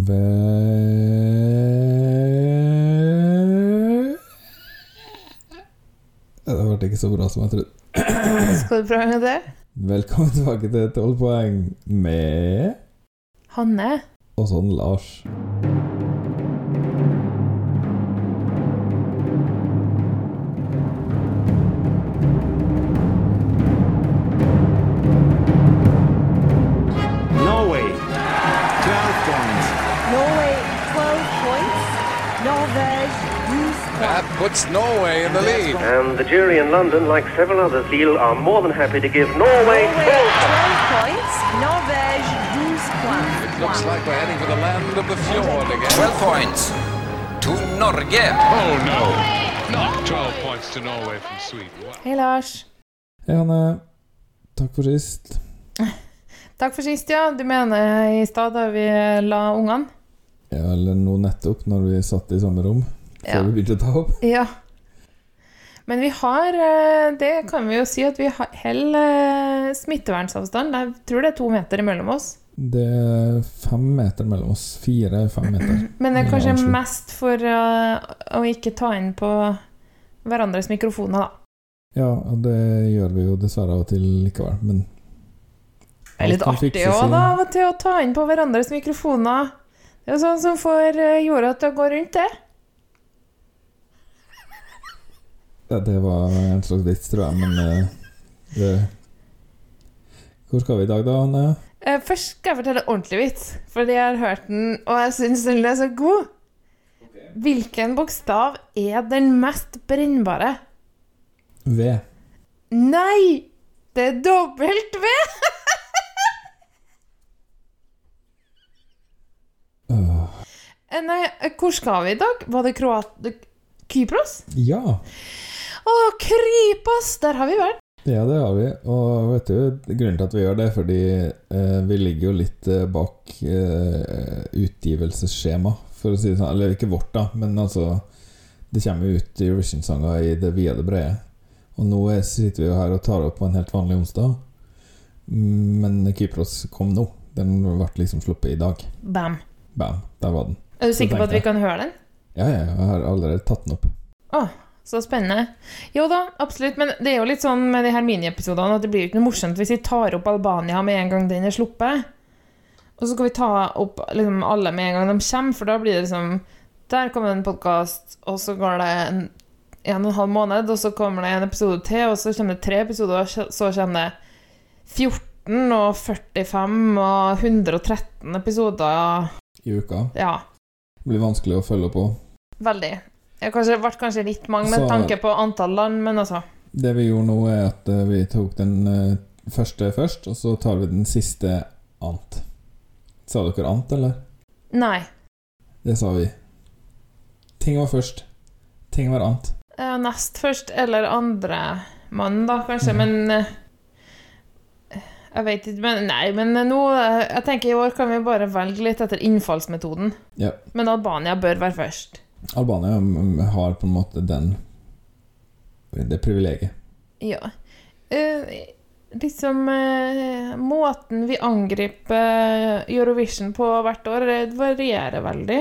Ve... Det ble ikke så bra som jeg trodde. Skal du prøve med det? Velkommen tilbake til 12 poeng med Hanne? Og sånn Lars. Puts Norway in the lead. And the jury in London, like several others, Lille, are more than happy to give Norway Norway 12 12 points. Norvège 12 points. It Looks like we're heading for the land of the fjord again. 12 points to Norge. Oh no, not 12 points to Norway from Sweden. Wow. Hei, Lars. Hei, Hanne. Takk for sist. Takk for sist, ja. Du mener i stad da vi la ungene? Ja, eller nå nettopp, når vi satt i samme rom. Før Ja. vi begynte å ta opp. Ja. Men vi har eh, Det kan vi jo si at vi har- holder smittevernavstand. smittevernsavstand. Jeg tror det er to meter mellom oss. Det er fem meter mellom oss. Fire-fem meter. Men det er kanskje mest for å, å ikke ta inn på hverandres mikrofoner, da. Ja, og det gjør vi jo dessverre av og til likevel, men Det er litt artig òg, da, av og til å ta inn på hverandres mikrofoner. Det er jo sånn som får eh, jorda til å gå rundt, det. Ja, det var en slags vits, tror jeg, men eh, det Hvor skal vi i dag, da, Anne? Eh, Først skal jeg fortelle ordentlig vits, fordi jeg har hørt den, og jeg syns den er så god. Hvilken bokstav er den mest brennbare? V. Nei! Det er dobbelt V! Eh, Nei, hvor skal vi i dag? Var det Kroat... Kypros? ja, Å, Kripos! Der har vi vært. ja, det har vi. Og vet du, grunnen til at vi gjør det, er fordi eh, vi ligger jo litt eh, bak eh, utgivelsesskjema, for å si det sånn. Eller ikke vårt, da, men altså Det kommer jo ut Eurovision-sanger i det vide og brede. Og nå er, sitter vi jo her og tar opp på en helt vanlig onsdag. Men Kypros kom nå. Den ble liksom sluppet i dag. Bam. Bam, der var den. Er du sikker på at vi kan høre den? Ja, ja, jeg har allerede tatt den opp. Å, så spennende. Jo da, absolutt. Men det er jo litt sånn med de her miniepisodene at det blir jo ikke noe morsomt hvis vi tar opp Albania med en gang den er sluppet. Og så skal vi ta opp liksom, alle med en gang de kommer, for da blir det liksom Der kommer det en podkast, og så går det en, en og en halv måned, og så kommer det en episode til, og så kommer det tre episoder, og så kommer det 14 og 45 og 113 episoder. I uka. Ja, Det blir vanskelig å følge på. veldig. Det ble kanskje litt mange med Så- tanke på antall land, men altså Det vi gjorde nå, er at eh, vi tok den eh, første først, og så tar vi den siste ant. Sa dere ant, eller? Nei. Det sa vi. Ting var først. Ting var ant. Eh, nest først, eller andre mann, da, kanskje, mm. men eh, Jeg vet ikke, men Nei, men nå eh, Jeg tenker i år kan vi bare velge litt etter innfallsmetoden. Ja. Men Albania bør være først. Albania mm, har på en måte den Det privilegiet. Ja. Uh, liksom uh, Måten vi angriper Eurovision på hvert år, det varierer veldig.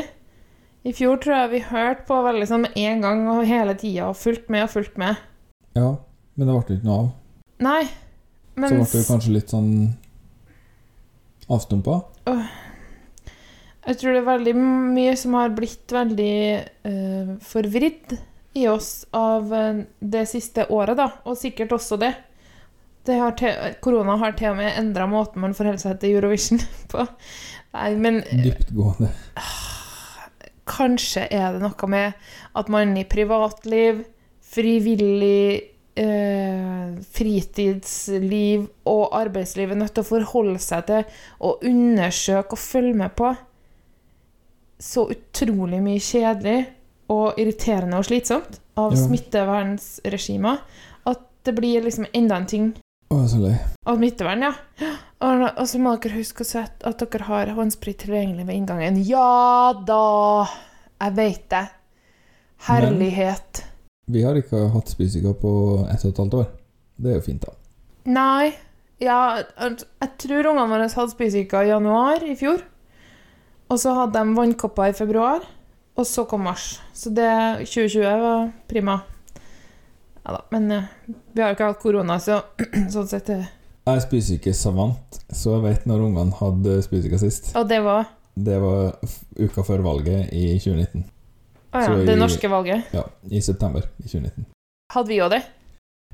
I fjor tror jeg vi hørte på veldig sånn med en gang og hele tida og fulgt med og fulgt med. Ja, men det ble ikke noe av. Nei, Så men ble det kanskje litt sånn avstumpa. Jeg tror det er veldig mye som har blitt veldig eh, forvridd i oss av eh, det siste året, da. Og sikkert også det. det har korona har til og med endra måten man forholder seg til Eurovision på. Nei, men Dyptgående. kanskje er det noe med at man i privatliv, frivillig eh, fritidsliv og arbeidsliv er nødt til å forholde seg til og undersøke og følge med på så utrolig mye kjedelig og irriterende og slitsomt av Ja. smittevernregimer at det blir liksom enda en ting Å, så lei. av smittevern, ja. Og, og så må dere huske å sette at dere har håndsprit tilgjengelig ved inngangen. Ja da! Jeg vet det. Herlighet. Vi har ikke hatt spysiga på ett og et halvt år. Det er jo fint, da. Nei. Ja, jeg tror ungene våre hadde spysyke i januar i fjor. Og så hadde de vannkopper i februar, og så kom mars. Så det 2020 var prima. Ja da, men eh, vi har jo ikke hatt korona, så sånn sett eh. Jeg spiser ikke savant, så jeg vet når ungene hadde spisesyke sist. Og det var Det var uka før valget i 2019. Å ja, Så det i- norske valget. Ja, i september i 2019. Hadde vi òg det?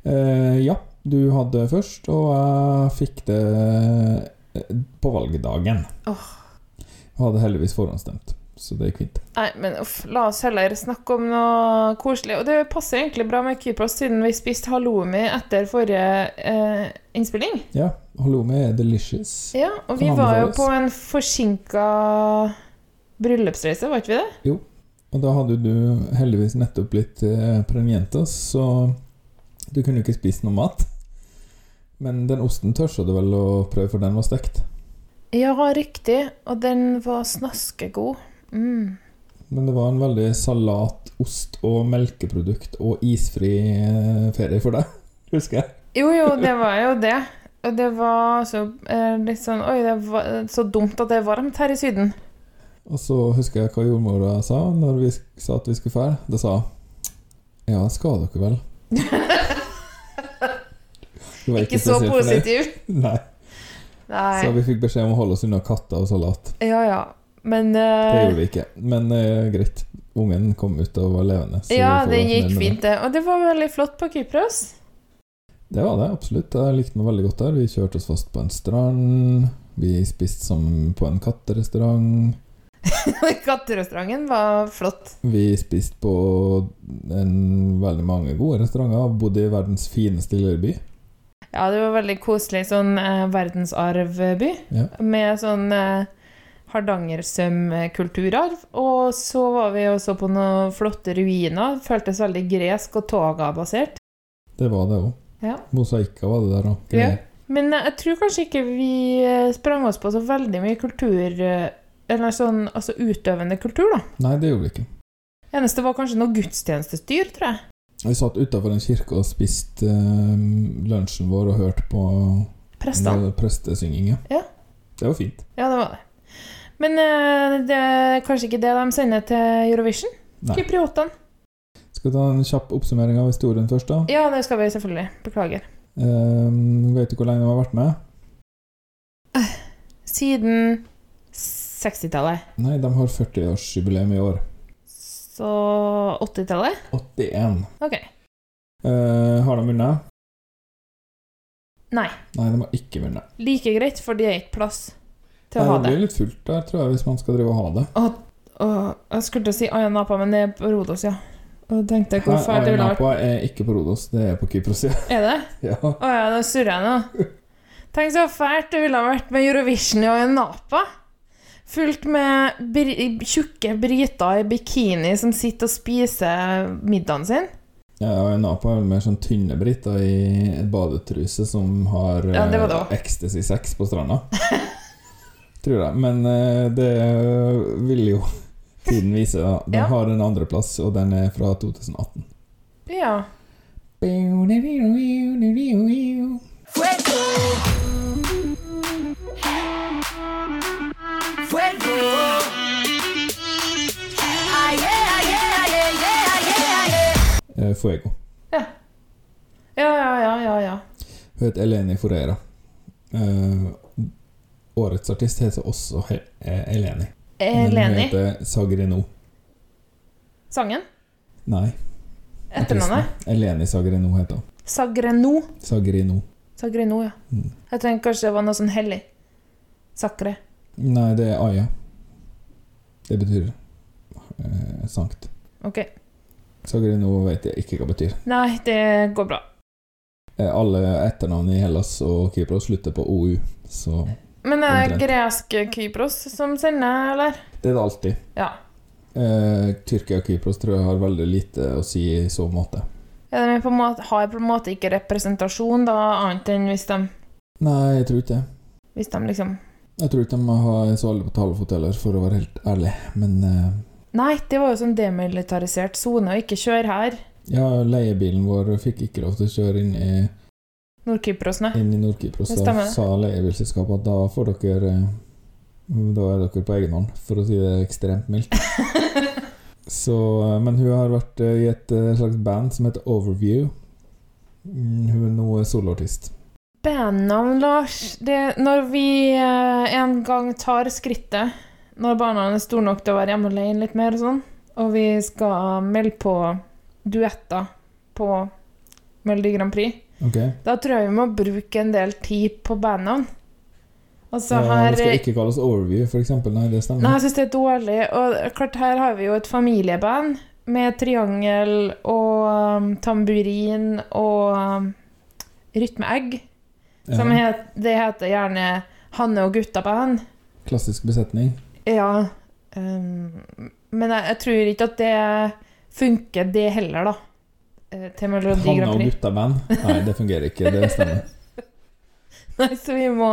Eh, ja, du hadde først, og jeg fikk det eh, på valgdagen. Åh. Jeg hadde heldigvis forhåndsstemt, så det gikk fint. Nei, men uff, la oss heller snakke om noe koselig. Og det passer egentlig bra med Kypros, siden vi spiste halloumi etter forrige eh, innspilling. Ja, halloumi er delicious. Ja, og vi var jo på en forsinka bryllupsreise, var ikke vi det? Jo, Og da hadde du heldigvis nettopp blitt eh, pregnantas, så du kunne jo ikke spist noe mat. Men den osten tørsa du vel å prøve, for den var stekt. Ja, riktig. Og den var snaskegod. Mm. Men det var en veldig salat, ost og melkeprodukt og isfri eh, ferie for deg, husker jeg. Jo, jo, det var jo det. Og det var så eh, litt sånn Oi, det var så dumt at det er varmt her i Syden. Og så husker jeg hva jordmora sa når vi sa at vi skulle fære. Det sa Ja, skal dere vel? Var Ikke så positiv. Nei. Nei. Så vi fikk beskjed om å holde oss unna katter og salat. Ja, ja. Men Det eh, gjorde vi ikke. Men uh, greit. Ungen kom ut og var levende. Ja, det gikk fint, det. Og det var veldig flott på Kypros. Det var det, absolutt. Jeg likte meg veldig godt der. Vi kjørte oss fast på en strand. Vi spiste som på en katterestaurant. Katterestauranten var flott. Vi spiste på en, veldig mange gode restauranter. Bodde i verdens fineste lille by. Ja, det var veldig koselig. Sånn eh, verdensarvby. Ja. Med sånn eh, Hardangersøm-kulturarv. Og så var vi også på noen flotte ruiner. Føltes veldig gresk og toga-basert. Det var det òg. Ja. Mosaikker var det der òg. Ja. Men eh, jeg tror kanskje ikke vi eh, sprang oss på så veldig mye kultur eh, Eller sånn altså utøvende kultur, da. Nei, det gjorde vi ikke. Eneste var kanskje noe gudstjenestestyr, tror jeg. Vi satt utafor en kirke og spiste eh, lunsjen vår og hørte på Prestene. eh. Ja. Det var fint. Ja, det var det. Men eh, det er kanskje ikke det de sender til Eurovision? Kypriotene. Skal vi ta en kjapp oppsummering av historien først, da? Ja, det skal vi selvfølgelig. Beklager. Eh, vet du hvor lenge de har vært med? Siden 60-tallet. Nei, de har 40-årsjubileum i år. Så 80-tallet? 81. Ok. Uh, har de vunnet? Nei. Nei, de har ikke vunnet. Like greit, for det er ikke plass til å ha det det. blir litt fullt der, tror jeg, hvis man skal drive og ha det. Og jeg skulle til å si Aya Napa, men det er på Rodos, ja. Og tenkte jeg hvor Aya Napa vært. Er ikke på Rodos, det er på Kypros, ja. Er det? ja. Å ja, da surrer jeg nå. Tenk så fælt det ville ha vært med Eurovision i Aya Napa. Fullt med bri tjukke briter i bikini som sitter og spiser middagen sin. ja og Napa er mer sånn tynne briter i et badetruse som har Ja, eh, også. Ecstasy sex på stranda. tror jeg. Men eh, det vil jo tiden vise. da. Den Ja. har en andreplass, og den er fra 2018. Ja. Fuego. Ja, ja, ja, ja. ja. Hun heter Eleni Foreira. Uh, årets artist heter også He Eleni. Eleni. Men hun heter Sagrino. Sangen? Nei. Etternavnet? Eleni Sagrino heter hun. Sagreno. Sagrino. Sagrino, ja. Mm. Jeg tenkte kanskje det var noe sånn hellig. Sakre. Nei, det er Aya. Det betyr eh, sankt. Ok. nå vet jeg ikke hva det betyr. Nei, det går bra. Eh, alle etternavn i Hellas og Kypros slutter på OU, så Men er det gresk Kypros som sender, eller? det er det alltid. Ja. Eh, Tyrkia og Kypros tror jeg har veldig lite å si i så måte. Ja, de på måte, har på en måte ikke representasjon, da, annet enn hvis de, Nei, jeg tror ikke det. hvis de liksom Jeg tror ikke de har så alle på talefot heller, for å være helt ærlig. Men eh, Nei, det var jo sånn demilitarisert sone, og ikke kjør her. ja, leiebilen vår fikk ikke lov til å kjøre inn i, Nord-Kypros, nei. inn i Nord-Kypros. Da sa leiebilselskapet at da får dere eh, Da er dere på egen hånd, for å si det ekstremt mildt. Så, eh, men hun har vært eh, i et slags band som heter Overview. Mm, Hun er nå soloartist. Bandnavn, Lars det, Når vi en gang tar skrittet, når barna er store nok til å være hjemme alene litt mer og sånn, og vi skal melde på duetter på Melodi Grand Prix, okay. da tror jeg vi må bruke en del tid på bandnavn. Altså Ja, her det skal ikke kalles Overview, eksempel. Nei, det stemmer. Nei, jeg syns det er dårlig. Og klart, her har vi jo et familieband med triangel og um, tamburin og um, rytmeegg. Ja, Som het, det heter gjerne Hanne og gutta-band. Klassisk besetning. Ja. Um, men jeg, jeg tror ikke at det funker, det heller, da. eh, Til Melodi Grand og Prix. gutta-band. Nei, det fungerer ikke. Det stemmer. Nei, så vi må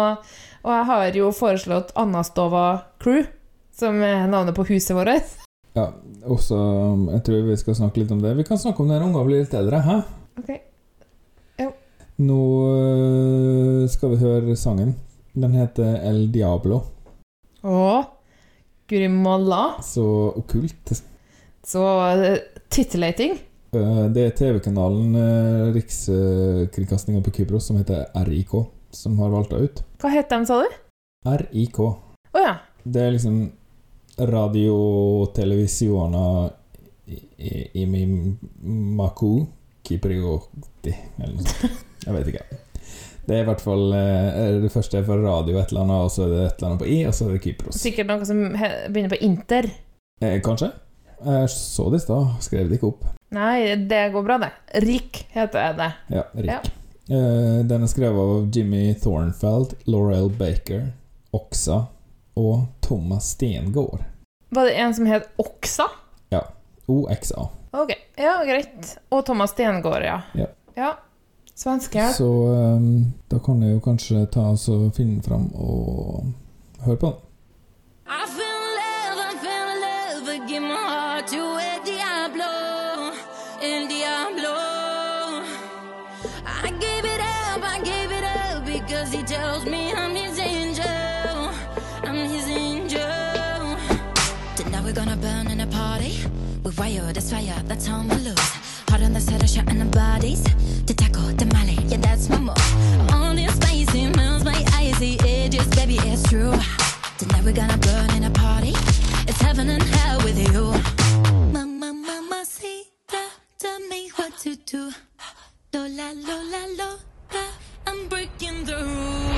Og jeg har jo foreslått Anastova Crew, som er navnet på huset vårt. Ja, også Jeg tror vi skal snakke litt om det. Vi kan snakke om det når ungene blir litt eldre. Hæ? Ok. Nå øh, skal vi høre sangen. Den heter El Diablo. Guri. Så okkult. Så uh, titillating. Øh, Det er TV-kanalen øh, Rikskringkastinga på Kypros som heter RIK, som har valgt det ut. Hva het de, sa du? RIK. Å ja. Det er liksom Radio Televisiona i, i, i min Maku Kiprioti, eller noe sånt. Jeg vet ikke. Det er i hvert fall eh, Det første er for radio et eller annet, og så er det et eller annet på I, og så er det Kypros. Sikkert noe som begynner på Inter. Eh, kanskje? Jeg så det i stad, skrev det ikke opp. Nei, det går bra, det. Rik heter det. Ja, Rik. Eh, den er skrevet av Jimmy Thornfeld, Laurel Baker, Oxa og Thomas Stengård. Var det en som het Oksa? OXA. Ok, ja, greit. Og Thomas Stengård, ja. Ja. ja. Svenske. Så eh, da kan jeg jo kanskje ta oss og finne den fram og høre på den. I fell in love, I fell in love, but give my heart to El Diablo, El Diablo. I gave it up, I gave it up, because he tells me I'm his angel, I'm his angel. Tonight we're gonna burn in a party. We wire this fire, that's how we lose. Hard on the set, shot in the bodies. We're gonna burn in a party. It's heaven and hell with you. Mama, mama, see, tell me what to do. Lola, Lola, Lola, I'm breaking the rules.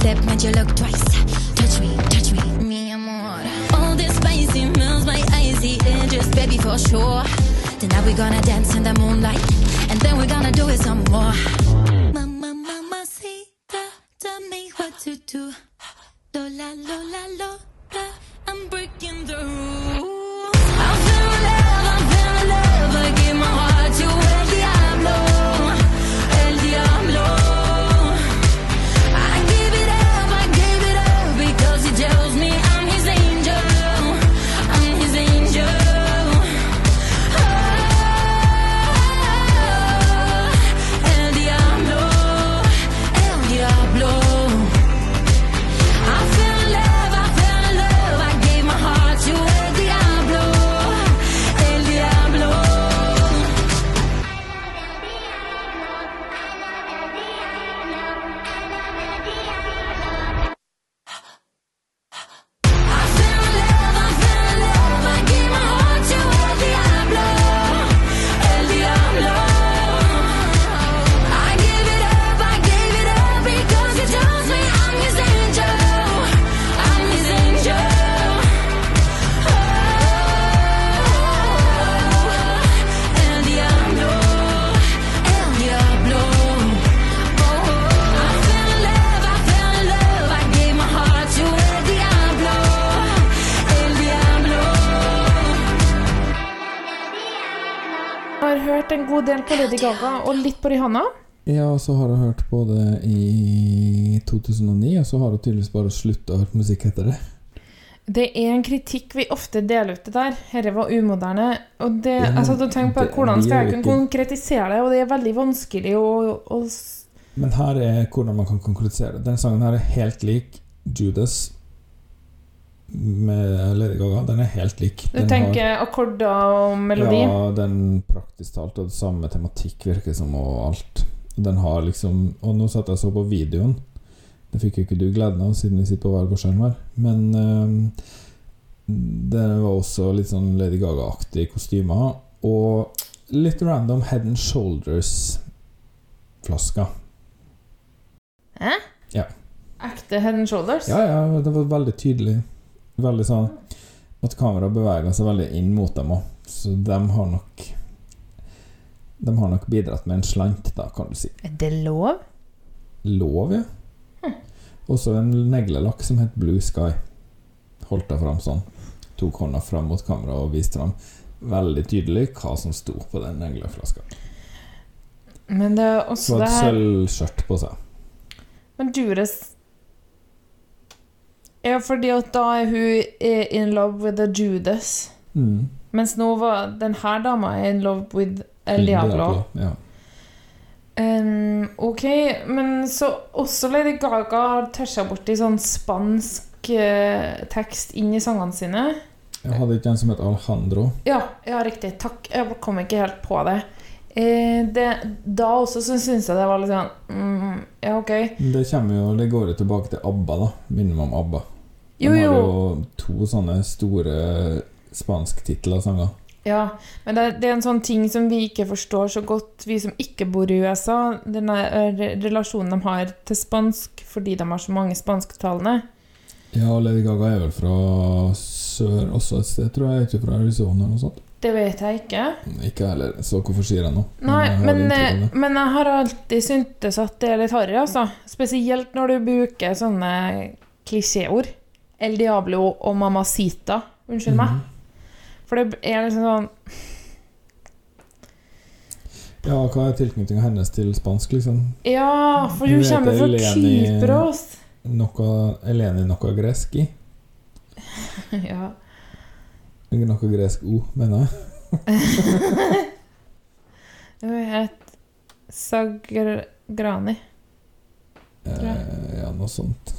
Flip, made you look twice. Touch me, touch me, mi amor. All this spicy melts my icy edges, baby, for sure. Tonight we're gonna dance in the moonlight, and then we're gonna do it some more. Hørt en god del på Lady Gaga og litt på Rihanna. Ja, og så har jeg hørt på det i 2009, og så har jeg tydeligvis bare slutta å høre musikk etter det. Det er en kritikk vi ofte deler ut det der. Dette var umoderne. Og det, Ja, satt og tenkte på det- hvordan skal jeg kunne konkretisere det, og det er veldig vanskelig å, å Men her er hvordan man kan konkretisere det. Denne sangen her er helt lik Judas med Lady Gaga. Den er helt lik. Du Den tenker akkorder og melodi? Ja, den praktisk talt og det samme tematikk virker som og alt. Den har liksom Og nå satt jeg og så på videoen. Det fikk jo ikke du gleden av, siden vi sitter på hver vår skjerm her. Men øh, det var også litt sånn Lady Gaga-aktige kostymer. Og litt random Head and Shoulders-flasker. Hæ? Ja. Ekte Head and Shoulders? Ja, ja, det var veldig tydelig. Veldig sånn at kameraet beveger seg veldig inn mot dem òg. Så de har nok De har nok bidratt med en slant, da, kan du si. Er det lov? Lov, ja. Også en neglelakk som het Blue Sky. Holdt det fram sånn. Tok hånda fram mot kameraet og viste fram veldig tydelig hva som sto på den negleflaska. Men det er Så også hadde det her sølvskjørt på seg. Men Judas Ja, fordi at da er hun in love with a Judas. Mm. Mens nå var denne dama in love with El Diablo. Ja. Um, ok, men så også Lady Gaga har tørsa borti sånn spansk eh, tekst inn i sangene sine. Jeg hadde ikke en som het Alejandro. Ja, ja, riktig. Takk. Jeg kom ikke helt på det. Eh, det da også så syns jeg det var litt sånn mm, Ja, ok. Det kommer jo, det går jo tilbake til ABBA, da. Minner meg om ABBA. De Jo, har jo. jo to sånne store spansktitler sanger. Ja, men det, det er en sånn ting som vi ikke forstår så godt, vi som ikke bor i USA. Den relasjonen de har til spansk fordi de har så mange spansktalende. Ja, og Lady Gaga er vel fra sør også et sted, tror jeg. Ikke fra Arizona eller noe sånt. Det vet jeg ikke. Ikke jeg heller, så hvorfor sier jeg noe? Nei, jeg men, eh, det. men jeg har alltid syntes at det er litt harry, altså. Spesielt når du bruker sånne klisjéord. El Diablo og Mamacita. Unnskyld meg. Mhm. For det er liksom sånn Ja, hva er tilknytninga hennes til spansk, liksom? Ja, for hun kommer fra Eleni- Kypros. Noe Eleni noe gresk i? ja. Noe gresk O, mener jeg. Hun het Sagrani. Eh, ja, noe sånt.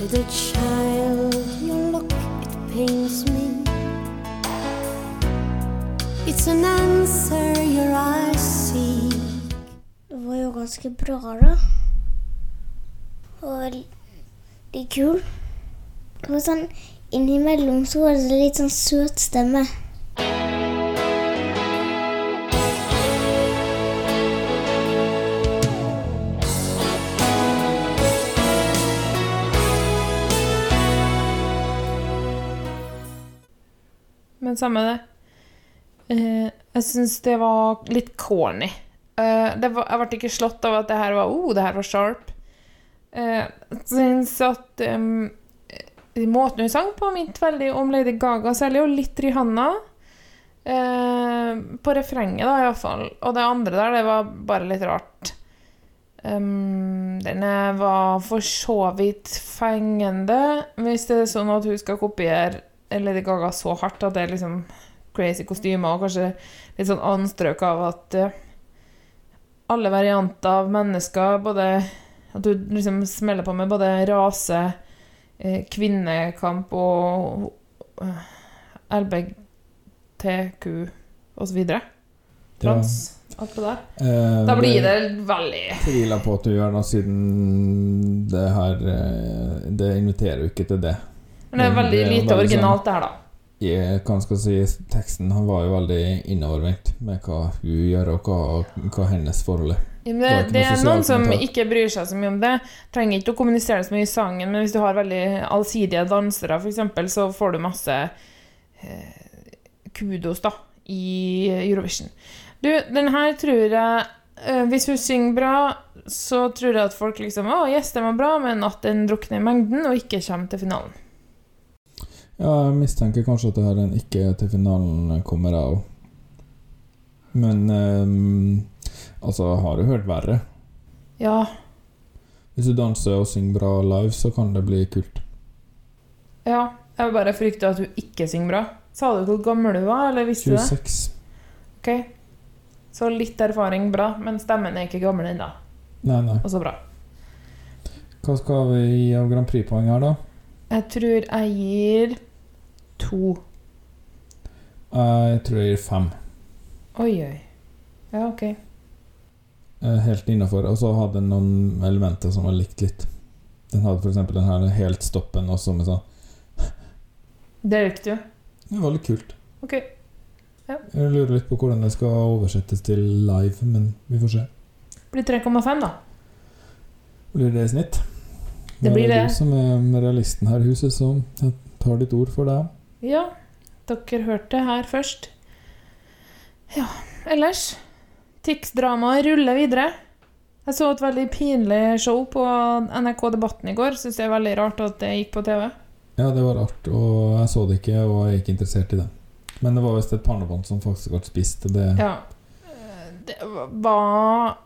Little child, your look, it pains me. It's an answer your eyes see. Det var jo ganske bra, da. Og veldig kul. Og sånn innimellom så var det litt sånn søt stemme. Men samme det. Uh, jeg syns det var litt corny. Uh, var, jeg ble ikke slått av at det her var oh, det her var sharp. Uh, jeg syns at um, måten hun sang på, minte veldig om Lady Gaga, særlig, og litt Rihanna. På refrenget, da, iallfall. Og det andre der, det var bare litt rart. Um, den er- var for så vidt fengende, hvis det er sånn at hun skal kopiere Lady Gaga så hardt at det er liksom crazy kostymer, og kanskje litt sånn anstrøk av at eh, alle varianter av mennesker, både At du liksom smeller på med både rase, eh, kvinnekamp og LBTQ LBGTQ osv. Trans. Alt det der. Eh, Da blir det veldig Tviler på at du gjør noe, siden det her eh, Det inviterer jo ikke til det. Men det er veldig det lite veldig originalt, det her, da. Sånn, jeg, hva skal si, teksten han var jo veldig innovervendt med hva hun gjør, og hva, hva hennes forhold er. Ja, Det det, det er noen som kommentar. ikke bryr seg så mye om det. Trenger ikke å kommunisere så mye i sangen, men hvis du har veldig allsidige dansere, f.eks., så får du masse eh, kudos, da, i Eurovision. Du, den her tror jeg eh, Hvis hun synger bra, så tror jeg at folk liksom Å, yes, den var bra, men at den drukner i mengden og ikke kommer til finalen. Ja, jeg mistenker kanskje at det her er ikke til finalen kommer, jeg òg. Men eh, altså, har du hørt verre? Ja. Hvis du danser og synger bra live, så kan det bli kult. Ja. Jeg bare frykter at hun ikke synger bra. Sa du hvor gammel du var, eller visste du det? 26. Ok. Så litt erfaring bra, men stemmen er ikke gammel ennå. Nei, nei. Og så bra. Hva skal vi gi av Grand Prix-poeng her, da? Jeg tror jeg gir to. Jeg tror jeg gir fem. Oi, oi. Ja, ok. Eh, Helt innafor. Og så hadde den noen elementer som var likt litt. Den hadde f.eks. den her helt stoppen også med sånn Det likte du. Det var litt kult. Ok. Jeg lurer litt på hvordan det skal oversettes til live, men vi får se. Blir 3,5, da. Blir det i snitt? Det blir det. det. du som er realisten her i huset, så jeg tar ditt ord for det. Ja, dere hørte det her først. Ja, ellers Tix-dramaet ruller videre. Jeg så et veldig pinlig show på NRK Debatten i går. Syns det er veldig rart at det gikk på TV. Ja, det var rart, og jeg så det ikke, og jeg er ikke interessert i det. Men det var visst et pannebånd som faktisk ble spist, det Ja. Eh, Det var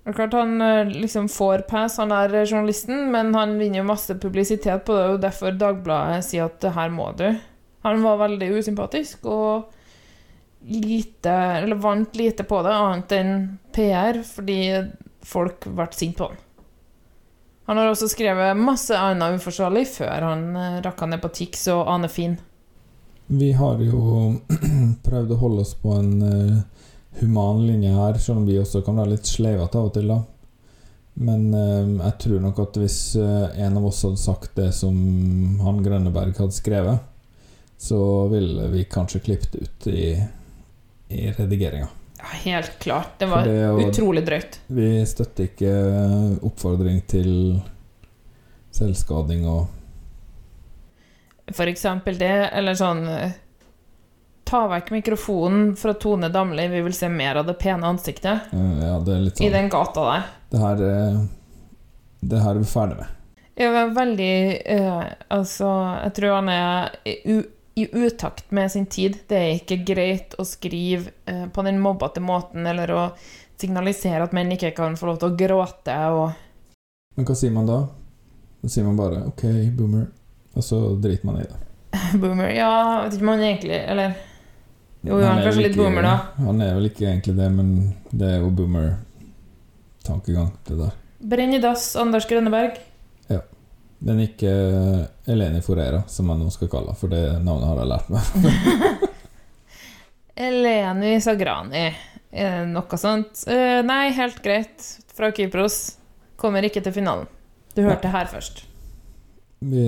Det er klart han eh, liksom får pass, han er journalisten, men han vinner jo masse publisitet på det, og derfor Dagbladet sier at det her må du. Han var veldig usympatisk og lite Eller vant lite på det, annet enn PR, fordi folk ble sinte på han. Han har også skrevet masse annet uforsvarlig før han eh, rakka ned på Tix og Ane Finn. Vi har jo prøvd å holde oss på en eh, human linje her, selv om vi også kan være litt sleivete av og til, da. Men eh, jeg tror nok at hvis eh, en av oss hadde sagt det som han Grønneberg hadde skrevet, så ville vi kanskje klippet ut i, i redigeringa. Ja, helt klart. Det var det utrolig drøyt. Vi støtter ikke oppfordring til selvskading og For eksempel det, eller sånn eh, Ta vekk mikrofonen fra Tone Damli, vi vil se mer av det pene ansiktet. eh, Ja, det er litt sånn. I den gata der. Det her, eh, det her er vi ferdig med. Jeg var veldig uh, Altså, jeg tror han er i, u, i utakt med sin tid. Det er ikke greit å skrive uh, på den mobbete måten, eller å signalisere at menn ikke kan få lov til å gråte og Men hva sier man da? Da sier man bare 'OK, boomer', og så driter man i det. Boomer. Ja, jeg vet ikke om han egentlig Eller Jo, han, han er kanskje litt ikke- boomer, da. Han er vel ikke egentlig det, men det er jo boomer-tankegang, det der. Brenn i dass, Anders Grønneberg. Ja. Men ikke eh, Eleni Forera, som jeg nå skal kalle henne, for det navnet har jeg lært meg. Eleni Sagrani. Eh, noe sånt. Eh, nei, helt greit. Fra Kypros. Kommer ikke til finalen. Du hørte her først. Vi,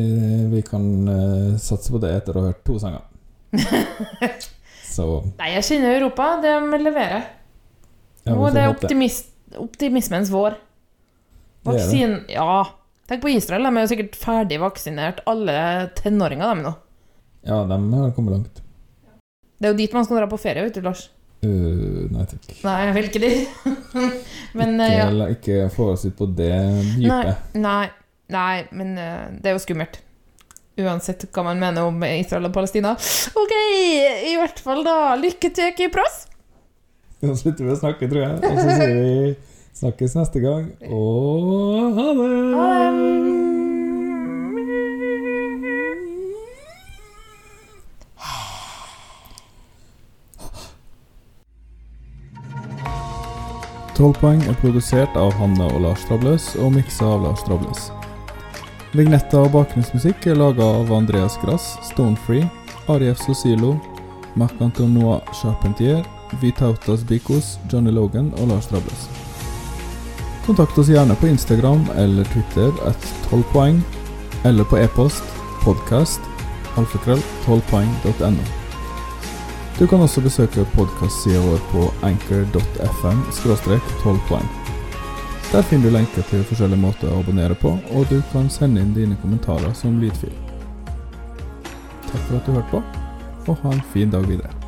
vi kan satse på det etter å ha hørt to sanger. Så Nei, jeg kjenner Europa. De leverer. ja, Nå er det. optimis optimismens vår. Vaksin Ja. Tenk på Israel. De er jo sikkert ferdig vaksinert, alle tenåringer, dem nå. Ja, de har kommet langt. Det er jo dit man skal dra på ferie, vet du, Lars. Uh, nei takk. Nei, jeg vil ikke dit. Men eh, Ikke, ja. la- ikke få oss ut på det dypet. Nei, nei, nei, men uh, det er jo skummelt. Uansett hva man mener om Israel og Palestina. OK, i hvert fall da. Lykke til, Kypros. Nå slutter vi å snakke, tror jeg. Og så sier vi snakkes neste gang, og ha det! Ha Tolv poeng er produsert av Hanne og Lars Trabløs og miksa av Lars Trabløs. Vignetter og bakgrunnsmusikk er laga av Andreas Grass, Stonefree, Arief Sosilo, Marc-Antonois Charpentier, Vitautas Bikos, Johnny Logan og Lars Drables. Kontakt oss gjerne på Instagram eller Twitter at 12 poeng, eller på e-post podcast alfakrøll 12poeng.no. Du kan også besøke podkastsida vår på anchor.fm 12 poeng. Der finner du lenker til forskjellige måter å abonnere på, og du kan sende inn dine kommentarer som lydfil. Takk for at du hørte på, og ha en fin dag videre.